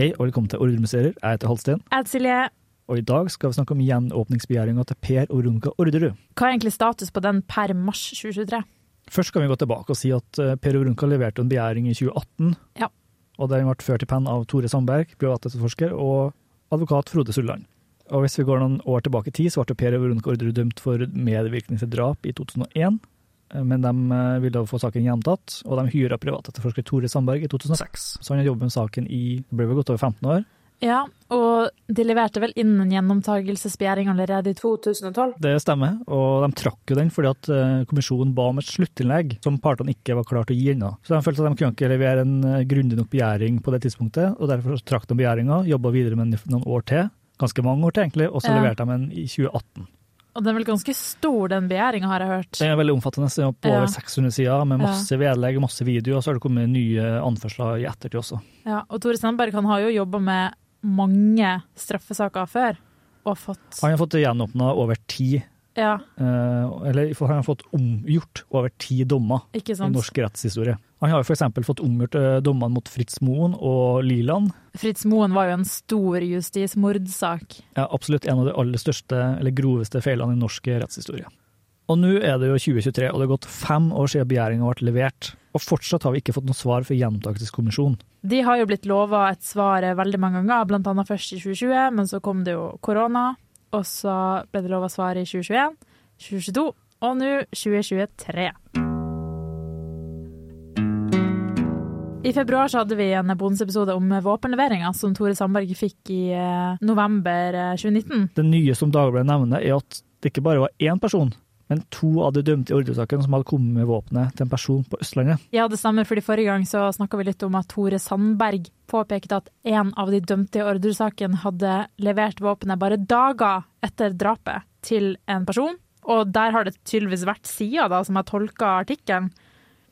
Hei og velkommen til Ordremuseer. Jeg heter Halsten, Ed Silje, og i dag skal vi snakke om gjenåpningsbegjæringa til Per Orunka Orderud. hva er egentlig status på den per mars 2023? Først kan vi gå tilbake og si at eh, Per Orunka leverte en begjæring i 2018, Ja. og den ble ført i penn av Tore Sandberg, privatetterforsker, og advokat Frode Sulland. Og hvis vi går noen år tilbake i tid, så ble Per Orunka Orderud dømt for medvirkning til drap i 2001, eh, men de eh, ville få saken gjentatt, og de hyra privatetterforsker Tore Sandberg i 2006. Så han har jobbet med saken i det ble vel godt over 15 år. Ja, og de leverte vel inn en gjenopptakelsesbegjæring allerede i 2012? Det stemmer, og de trakk jo den fordi at eh, kommisjonen ba om et sluttinnlegg som partene ikke var klare til å gi ennå. Så de følte at de kunne ikke levere en eh, grundig nok begjæring på det tidspunktet, og derfor trakk de begjæringa, jobba videre med den noen år til, ganske mange år til egentlig, og så Ja. leverte de den i 2018. Og den er vel ganske stor, den begjæringa, har jeg hørt. Den er veldig omfattende, den er på Ja. over 600 sider, med masse vedlegg, masse video, og så har det kommet nye anførsler i ettertid også. Ja, og Tore Sandberg han har jo jobba med mange straffesaker før, og fått Han har fått gjenåpna over ti, Ja, Uh, eller han har fått omgjort over ti dommer. i norsk rettshistorie. Han har f.eks. fått omgjort eh, dommene mot Fritz Moen og Liland. Fritz Moen var jo en stor justismordsak. Ja, absolutt en av de aller største eller groveste feilene i norsk rettshistorie. Og nå er det jo 2023, og det har gått fem år siden begjæringa ble levert. Og fortsatt har vi ikke fått noe svar fra Gjentakelseskommisjonen. De har jo blitt lova et svar veldig mange ganger, blant annet først i 2020, men så kom det jo korona, og så ble det lov å svare i 2021, 2022 og nå 2023. I februar så hadde vi en bonusepisode om våpenleveringa som Tore Sandberg fikk i eh, november eh, 2019. Det nye som Dagbladet nevner, er at det ikke bare var én person, men to av de dømte i ordresaken som hadde kommet med våpenet til en person på Østlandet. Ja, det stemmer, fordi forrige gang så snakka vi litt om at Tore Sandberg påpekte at en av de dømte i ordresaken hadde levert våpenet bare dager etter drapet til en person. Og der har det tydeligvis vært sider, som har tolka artikkelen.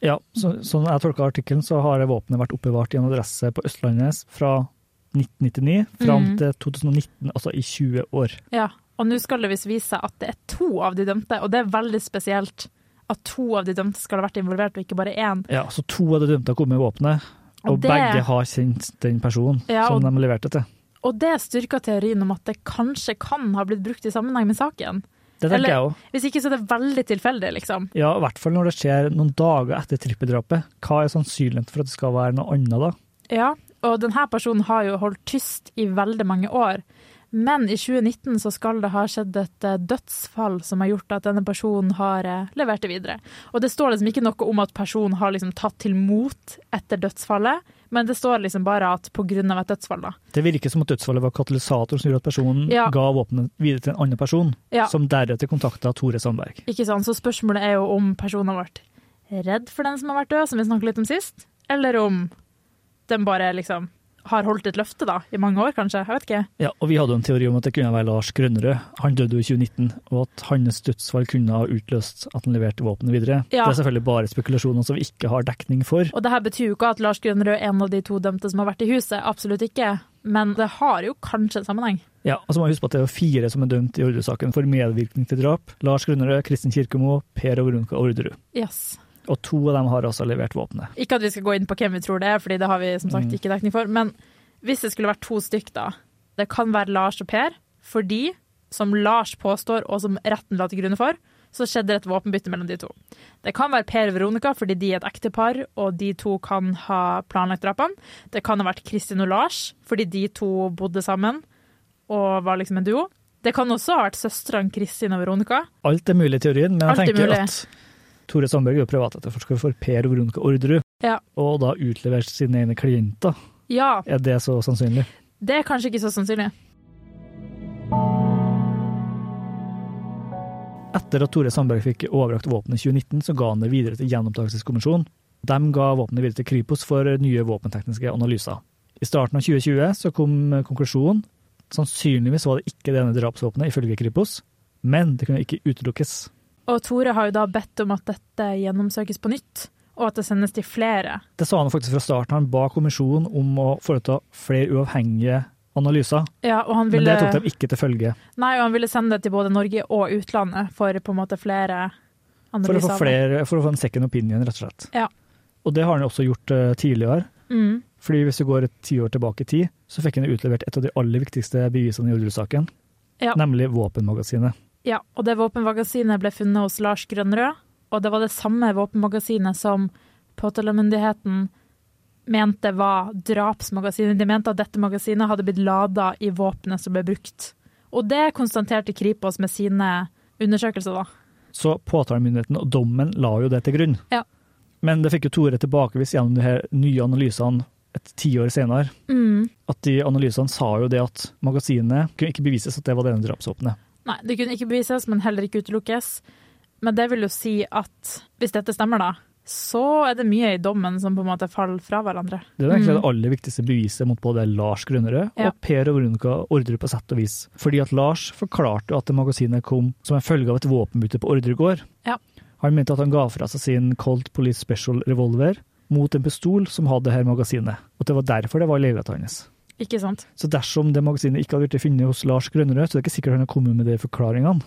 Ja, så, sånn jeg tolka artikkelen, så har våpenet vært oppbevart i en adresse på Østlandet fra 1999 fram mm. til 2019, altså i 20 år. Ja, og nå skal det visst vise seg at det er to av de dømte, og det er veldig spesielt at to av de dømte skal ha vært involvert, og ikke bare én. Ja, så to av de dømte har kommet med våpenet, og, det- begge har kjent den personen Ja, som de leverte til. Og det styrker teorien om at det kanskje kan ha blitt brukt i sammenheng med saken. Det tenker Eller- jeg også. Hvis ikke så er det veldig tilfeldig, liksom. Ja, i hvert fall når det skjer noen dager etter trippeldrapet. Hva er sannsynligheten for at det skal være noe annet da? Ja, og denne personen har jo holdt tyst i veldig mange år. Men i 2019 så skal det ha skjedd et eh, dødsfall som har gjort at denne personen har eh, levert det videre. Og det står liksom ikke noe om at personen har liksom tatt til mot etter dødsfallet, men det står liksom bare at av et dødsfall, da. Det virker som at dødsfallet var katalysatoren som gjorde at personen Ja. ga våpenet videre til en annen person, Ja. som deretter kontakta Tore Sandberg. Ikke sant? Så spørsmålet er jo om personen har vært redd for den som har vært død, som vi snakket litt om sist, eller om den bare liksom har holdt et løfte da, i mange år, kanskje. Jeg vet ikke. Ja, og Vi hadde jo en teori om at det kunne være Lars Grønnerød. Han døde jo i 2019, og at hans dødsfall kunne ha utløst at han leverte våpenet videre. Ja. Det er selvfølgelig bare spekulasjoner som vi ikke har dekning for. Og det her betyr jo ikke at Lars Grønnerød er en av de to dømte som har vært i huset, absolutt ikke. Men det har jo kanskje en sammenheng. Ja, og så må vi huske på at det er fire som er dømt i Orderud-saken for medvirkning til drap. Lars Grønnerød, Kristin Kirkemo, Per og Veronica Orderud. Yes. Og to av dem har også levert våpenet. Ikke at vi skal gå inn på hvem vi tror det er, fordi det har vi som sagt Mm. ikke dekning for. Men hvis det skulle vært to stykk, da. Det kan være Lars og Per, fordi, som Lars påstår, og som retten la til grunne for, så skjedde det et våpenbytte mellom de to. Det kan være Per og Veronica, fordi de er et ektepar, og de to kan ha planlagt drapene. Det kan ha vært Kristin og Lars, fordi de to bodde sammen og var liksom en duo. Det kan også ha vært søstrene Kristin og Veronica. Alt er mulig i teorien, men jeg Alt er tenker at Tore Sandberg er privatetterforsker for Per og Veronica Orderud, Ja. og da utlevert sine egne klienter. Ja, Er det så sannsynlig? det er kanskje ikke så sannsynlig. Etter at Tore Sandberg fikk overrakt våpenet i 2019, så ga han det videre til Gjenopptakelseskommisjonen. De ga våpenet videre til Kripos for nye våpentekniske analyser. I starten av 2020 så kom konklusjonen. Sannsynligvis var det ikke denne drapsvåpenet, ifølge Kripos, men det kunne ikke utelukkes. Og Tore har jo da bedt om at dette gjennomsøkes på nytt, og at det sendes til flere. Det sa han faktisk fra starten. Han ba kommisjonen om å foreta flere uavhengige analyser, Ja, han men det tok de ikke til følge. nei, og han ville sende det til både Norge og utlandet for på en måte flere For å, analyser. få flere, for å få en second opinion, rett og slett. Ja. Og det har han også gjort eh, tidligere. Mm. Fordi hvis du går et tiår tilbake i tid, så fikk han utlevert et av de aller viktigste bevisene i Orderud-saken, Ja. nemlig våpenmagasinet. Ja, og det våpenmagasinet ble funnet hos Lars Grønrød, og det var det samme våpenmagasinet som påtalemyndigheten mente var drapsmagasinet. De mente at dette magasinet hadde blitt lada i våpenet som ble brukt. Og det konstaterte Kripos med sine undersøkelser, da. Så påtalemyndigheten og dommen la jo det til grunn. Ja. Men det fikk jo Tore tilbakevist gjennom de her nye analysene et tiår senere. Mm. At de analysene sa jo det at magasinet kunne ikke bevises at det var denne drapsvåpenet. Nei, det kunne ikke bevises, men heller ikke utelukkes. Men det vil jo si at hvis dette stemmer, da, så er det mye i dommen som på en måte faller fra hverandre. Det er egentlig Mm. det aller viktigste beviset mot både Lars Grønnerød Ja. og Per og Veronica Orderud på sett og vis. Fordi at Lars forklarte at det magasinet kom som en følge av et våpenbytte på Orderud gård. Ja. Han mente at han ga fra seg sin Colt Police Special revolver mot en pistol som hadde det her magasinet, og at det var derfor det var leiligheten hans. Ikke sant? Så dersom det magasinet ikke hadde blitt funnet hos Lars Grønnerød, så er det ikke sikkert han har kommet med de forklaringene.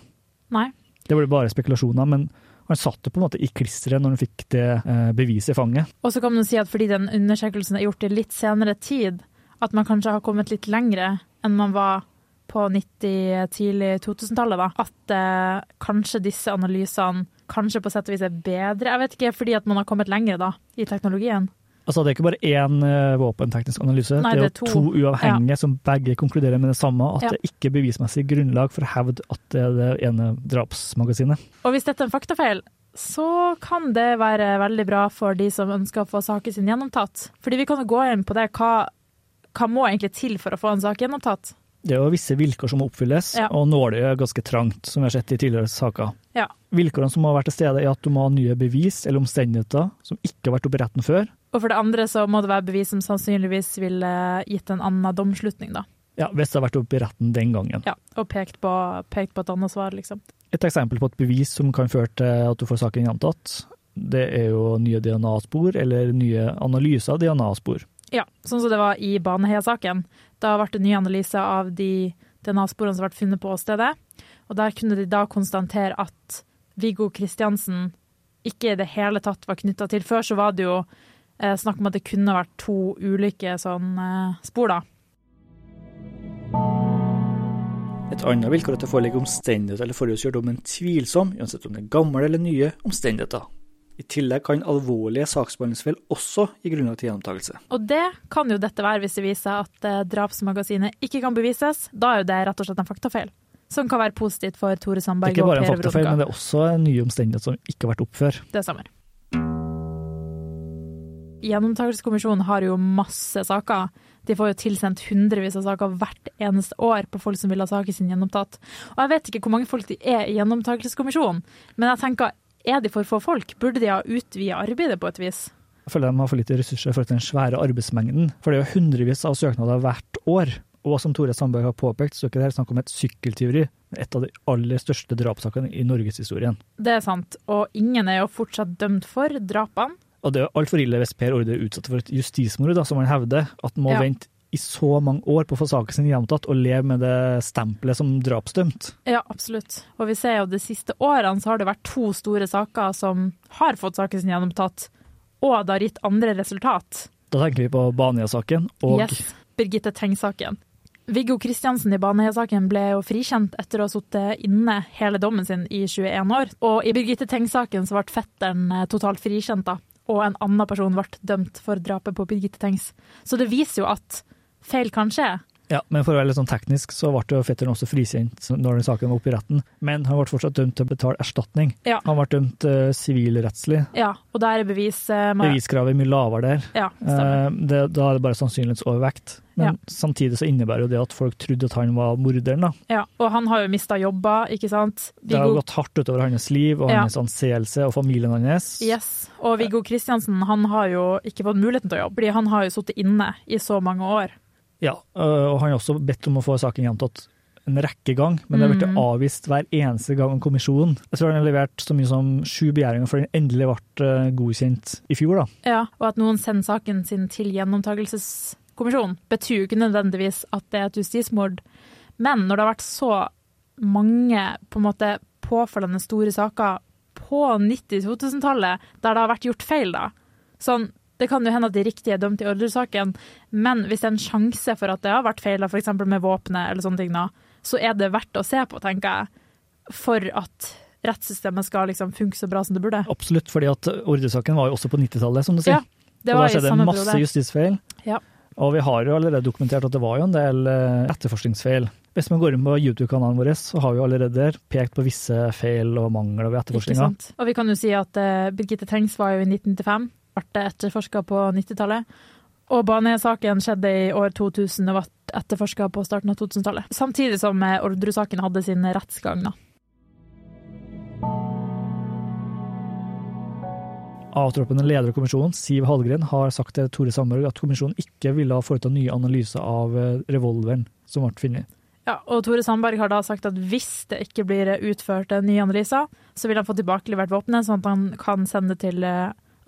Nei. Det ble bare spekulasjoner, men han satt det på en måte i klisteret når han fikk det eh, beviset i fanget. Og så kan man si at fordi den undersøkelsen er gjort i litt senere tid, at man kanskje har kommet litt lengre enn man var på 90-, tidlig 2000-tallet, da. At eh, kanskje disse analysene kanskje på sett og vis er bedre. Jeg vet ikke, fordi at man har kommet lenger da, i teknologien. Altså, det er ikke bare én eh, våpenteknisk analyse, Nei, det er det er to, uavhengige som begge konkluderer med det samme, at Ja. det ikke er bevismessig grunnlag for å hevde at det er det ene drapsmagasinet. Og hvis dette er en faktafeil, så kan det være veldig bra for de som ønsker å få saken sin gjennomtatt. Fordi vi kan jo gå inn på det. Hva, hva må egentlig til for å få en sak gjennomtatt? Det er jo visse vilkår som må oppfylles, Ja. og nåløyet er ganske trangt, som vi har sett i tidligere saker. Ja. Vilkårene som må være til stede, er at du må ha nye bevis eller omstendigheter som ikke har vært oppe i retten før. Og for det andre så må det være bevis som sannsynligvis ville gitt en annen domslutning, da. Ja, Hvis det har vært oppe i retten den gangen. Ja, og pekt på, pekt på et annet svar, liksom. Et eksempel på et bevis som kan føre til at du får saken gjentatt, det er jo nye DNA-spor eller nye analyser av DNA-spor. Ja, sånn som det var i Baneheia-saken. Da ble det nye analyser av de DNA-sporene som ble funnet på åstedet. Og der kunne de da konstatere at Viggo Kristiansen ikke i det hele tatt var knytta til. Før så var det jo snakk om at det kunne vært to ulike sånn eh, spor, da. Et annet vilkår er at det foreligger omstendigheter eller forholdsgjør dommen tvilsom, uansett om det er gamle eller nye omstendigheter. I tillegg kan alvorlige saksbehandlingsfeil også gi grunnlag til gjenopptakelse. Og det kan jo dette være hvis det viser seg at eh, drapsmagasinet ikke kan bevises. Da er jo det rett og slett en faktafeil. Som kan være positivt for Tore Sandberg. Det er ikke bare en faktafeil, men det er også en ny omstendighet som ikke har vært opp før. Det stemmer. Gjennomtakelseskommisjonen har jo masse saker. De får jo tilsendt hundrevis av saker hvert eneste år på folk som vil ha saken sin gjennomtatt. Og jeg vet ikke hvor mange folk de er i gjennomtakelseskommisjonen, men jeg tenker, er de for få folk? Burde de ha utvida arbeidet på et vis? Jeg føler de har for lite ressurser til den svære arbeidsmengden. For det er jo hundrevis av søknader hvert år. Og som Tore Sandberg har påpekt, så er det her snakk om et sykkeltyveri. Et av de aller største drapssakene i norgeshistorien. Det er sant, og ingen er jo fortsatt dømt for drapene. Og det er altfor ille hvis Per Order er utsatt for et justismord, da, som han hevder. At han må Ja. vente i så mange år på å få saken sin gjentatt, og leve med det stempelet som drapsdømt. Ja, absolutt. Og vi ser jo de siste årene så har det vært to store saker som har fått saken sin gjennomtatt, og det har gitt andre resultat. Da tenker vi på Baneheia-saken og Yes, Birgitte Tengs-saken. Viggo Kristiansen i Baneheia-saken ble jo frikjent etter å ha sittet inne hele dommen sin i 21 år. Og i Birgitte Tengs-saken så ble fetteren eh, totalt frikjent, da. Og en annen person ble dømt for drapet på Birgitte Tengs. Så det viser jo at feil kan skje. Ja, men for å være litt sånn teknisk, så ble jo fetteren også frikjent når den saken var oppe i retten. Men han ble fortsatt dømt til å betale erstatning. Ja. Han ble dømt eh, sivilrettslig. Ja, og der er bevis... uh, med- Beviskravet er mye lavere der. Ja, stemmer. Eh, det, da er det bare sannsynlighetsovervekt. Men Ja. samtidig så innebærer jo det at folk trodde at han var morderen. da. Ja, og han har jo mista jobber, ikke sant? Det har Viggo- gått hardt utover hans liv og Ja. hans anseelse og familien hans. Yes, og Viggo Kristiansen han har jo ikke fått muligheten til å jobbe, fordi han har jo sittet inne i så mange år. Ja, øh, og han har også bedt om å få saken gjentatt en rekke gang, men det har blitt Mm. avvist hver eneste gang av kommisjonen. Jeg tror han har levert så mye som sju begjæringer før den endelig ble øh, godkjent i fjor. da. Ja, og at noen sender saken sin til gjennomtakelseskommisjonen, betyr jo ikke nødvendigvis at det er et justismord. Men når det har vært så mange på en måte påfallende store saker på 90-2000-tallet, der det har vært gjort feil, da sånn, Det kan jo hende at de riktige er dømt i Orderud-saken, men hvis det er en sjanse for at det har vært feil, f.eks. med våpenet, eller sånne ting, da, så er det verdt å se på, tenker jeg, for at rettssystemet skal liksom funke så bra som det burde. Absolutt, fordi at Orderud-saken var jo også på 90-tallet, som du sier. Ja, det og var da i skjedde det masse justisfeil. Ja. Og vi har jo allerede dokumentert at det var jo en del eh, etterforskningsfeil. Hvis man går inn på YouTube-kanalen vår, så har vi allerede der pekt på visse feil og mangler ved etterforskninga. Og vi kan jo si at eh, Birgitte Tengs var jo i 1995, ble etterforska på 90-tallet. Og Baneheia-saken skjedde i år 2000 og ble etterforska på starten av 2000-tallet. Samtidig som eh, Orderud-saken hadde sin rettsgang. da. Avtroppende leder av kommisjonen, Siv Hallgren, har sagt til Tore Sandberg at kommisjonen ikke ville ha foretatt nye analyser av eh, revolveren som ble funnet. Ja, og Tore Sandberg har da sagt at hvis det ikke blir utført eh, nye analyser, så vil han få tilbakelevert våpenet, sånn at han kan sende det til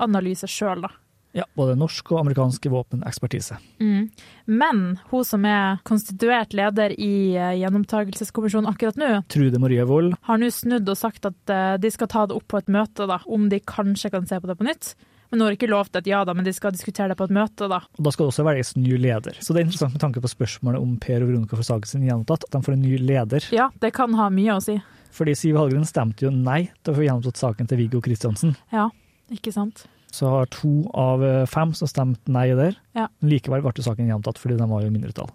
analyse sjøl, da. Ja, både norsk og amerikansk våpenekspertise. Mm. Men hun som er konstituert leder i gjennomtagelseskommisjonen gjennomtakelseskommisjonen akkurat nå, Trude Marie Wold har nå snudd og sagt at eh, de skal ta det opp på et møte, da, om de kanskje kan se på det på nytt. Men nå har ikke lovt et ja, da, men de skal diskutere det på et møte. da. Og Da skal det også velges ny leder. Så det er interessant med tanke på spørsmålet om Per og Veronica får saken sin gjenopptatt, at de får en ny leder. Ja, det kan ha mye å si. Fordi Siv Hallgren stemte jo nei til å få gjenopptatt saken til Viggo Kristiansen. Ja, ikke sant? Så har to av eh, fem som stemte nei der. Ja. Likevel ble saken gjentatt, fordi de var jo i mindretall.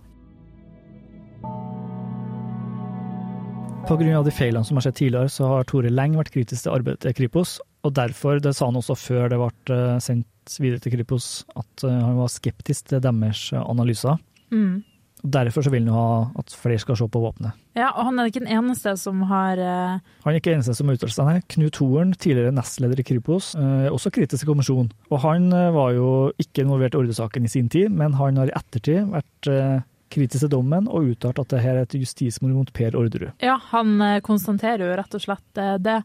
Av de feilene som har skjedd tidligere, så har Tore lenge vært kritisk til arbeidet til Kripos. Og derfor, det sa han også før det ble eh, sendt videre til Kripos, at eh, han var skeptisk til deres analyser. Mm. Og Derfor så vil han ha at flere skal se på våpenet. Ja, og han er ikke den eneste som har uh... Han er ikke den eneste som uttaler seg nei. Knut Horen, tidligere nestleder i Kripos, uh, også kritisk til kommisjonen. Og han uh, var jo ikke involvert i ordresaken i sin tid, men han har i ettertid vært kritisk til dommen og uttalt at det her er et justismord mot Per Orderud. Ja, han konstaterer jo rett og slett det.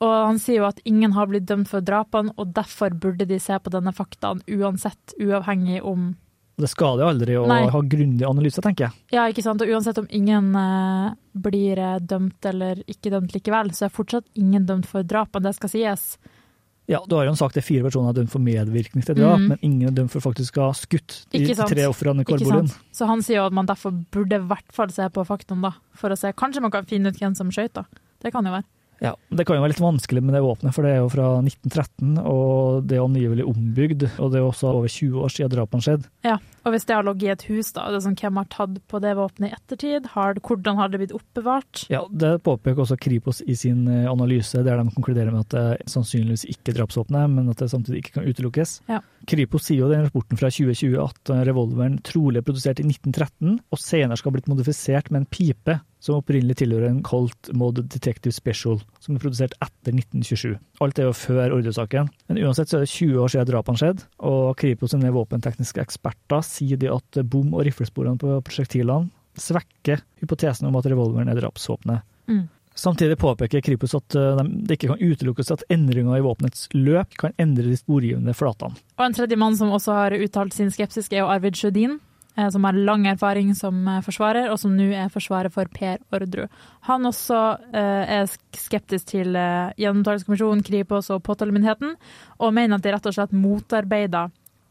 Og han sier jo at ingen har blitt dømt for drapene, og derfor burde de se på denne faktaen uansett, uavhengig om Det skader jo aldri å Nei. ha grundig analyse, tenker jeg. Ja, ikke sant. Og uansett om ingen eh, blir eh, dømt eller ikke dømt likevel, så er fortsatt ingen dømt for drap, og det skal sies. Ja, Du har jo sagt at fire personer er dømt for medvirkning til drap, mm. men ingen er dømt for faktisk å ha skutt de tre ofrene i Korbolen. Så han sier jo at man derfor burde i hvert fall se på faktaene, da. For å se. Kanskje man kan finne ut hvem som skøyt, da. Det kan jo være. Ja, Det kan jo være litt vanskelig med det våpenet, for det er jo fra 1913, og det er angivelig ombygd. Og det er også over 20 år siden drapene skjedde. Ja, og hvis det har ligget i et hus, da, er det sånn, hvem har tatt på det våpenet i ettertid? Har, hvordan har det blitt oppbevart? Ja, Det påpeker også Kripos i sin eh, analyse, der de konkluderer med at det sannsynligvis ikke er drapsvåpenet, men at det samtidig ikke kan utelukkes. Ja. Kripos sier jo i den rapporten fra 2020 at revolveren trolig er produsert i 1913, og senere skal ha blitt modifisert med en pipe som opprinnelig tilhører en Colt Mod Detective Special, som er produsert etter 1927. Alt er jo før ordresaken, men uansett så er det 20 år siden drapene skjedde, og Kripos sine våpentekniske eksperter sier de at bom- og riflesporene på prosjektilene svekker hypotesen om at revolveren er drapsvåpenet. Mm. Samtidig påpeker Kripos at eh, det ikke kan utelukkes at endringer i våpenets løp kan endre de sporgivende flatene. Og en tredje mann som også har uttalt sin skepsis, er jo Arvid Sjødin, som har lang erfaring som eh, forsvarer, og som nå er forsvarer for Per Ordru. Han også eh, er skeptisk til eh, Gjennomtakelseskommisjonen, Kripos og påtalemyndigheten, og mener at de rett og slett motarbeider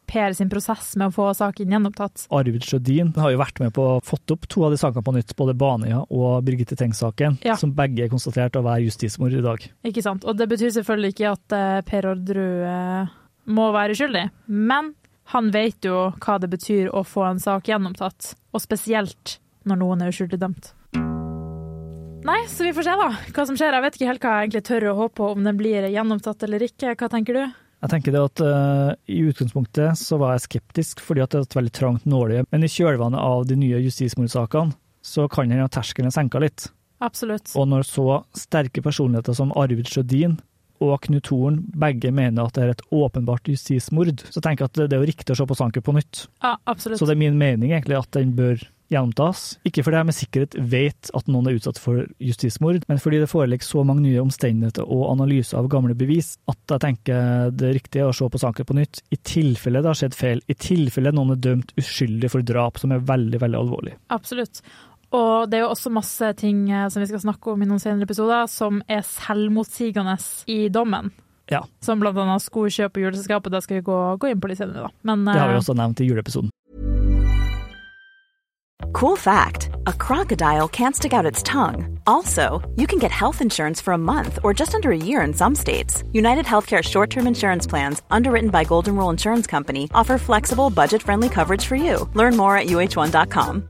Per sin prosess med å få saken gjenopptatt. Arvid Sjødin har jo vært med på å fått opp to av de sakene på nytt, både Baneheia og Birgitte Tengs-saken, Ja. som begge er konstatert å være justismord i dag. Ikke sant? Og det betyr selvfølgelig ikke at eh, Per Ordru eh, må være uskyldig, men han vet jo hva det betyr å få en sak gjenopptatt, og spesielt når noen er uskyldig dømt. Nei, så vi får se da hva som skjer. Jeg vet ikke helt hva jeg egentlig tør å håpe på, om den blir gjenopptatt eller ikke. Hva tenker du? Jeg tenker det at uh, I utgangspunktet så var jeg skeptisk fordi at det er et veldig trangt nåløye, men i kjølvannet av de nye justismordsakene så kan hende terskelen er senka litt. Absolutt. Og når så sterke personligheter som Arvid Sjødin og Knut Horn begge mener at det er et åpenbart justismord, så tenker jeg at det er jo riktig å se på saken på nytt. Ja, absolutt. Så det er min mening egentlig at den bør gjennomtas. Ikke fordi jeg med sikkerhet vet at noen er utsatt for justismord, men fordi det foreligger så mange nye omstendigheter og analyser av gamle bevis at jeg tenker det er riktig å se på saken på nytt, i tilfelle det har skjedd feil, i tilfelle noen er dømt uskyldig for drap, som er veldig, veldig alvorlig. Absolutt. Og det er jo også masse ting eh, som vi skal snakke om i noen senere episoder, som er selvmotsigende i dommen. Ja. Som blant annet skokjøp og juleselskapet. Det skal vi gå, gå inn på litt senere, da. Men Det har vi eh, også nevnt i juleepisoden. Cool fact a crocodile can't stick out its tongue. Also, you can get health insurance for a month or just under a year in some states. United Healthcare short term insurance plans, underwritten by Golden Rule Insurance Company, offer flexible, budget friendly coverage for you. Learn more at uh1.com.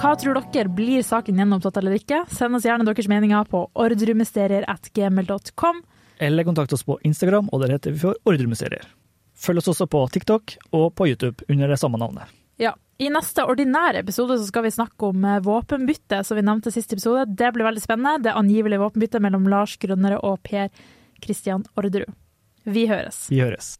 Hva tror dere? Blir saken gjenopptatt eller ikke? Send oss gjerne deres meninger på ordremysterier.gmil.com. Eller kontakt oss på Instagram, og der heter vi for Ordremysterier. Følg oss også på TikTok og på YouTube under det samme navnet. Ja. I neste ordinære episode så skal vi snakke om eh, våpenbytte, som vi nevnte sist episode. Det blir veldig spennende. Det angivelige våpenbyttet mellom Lars Grønnere og Per Christian Orderud. Vi høres. Vi høres.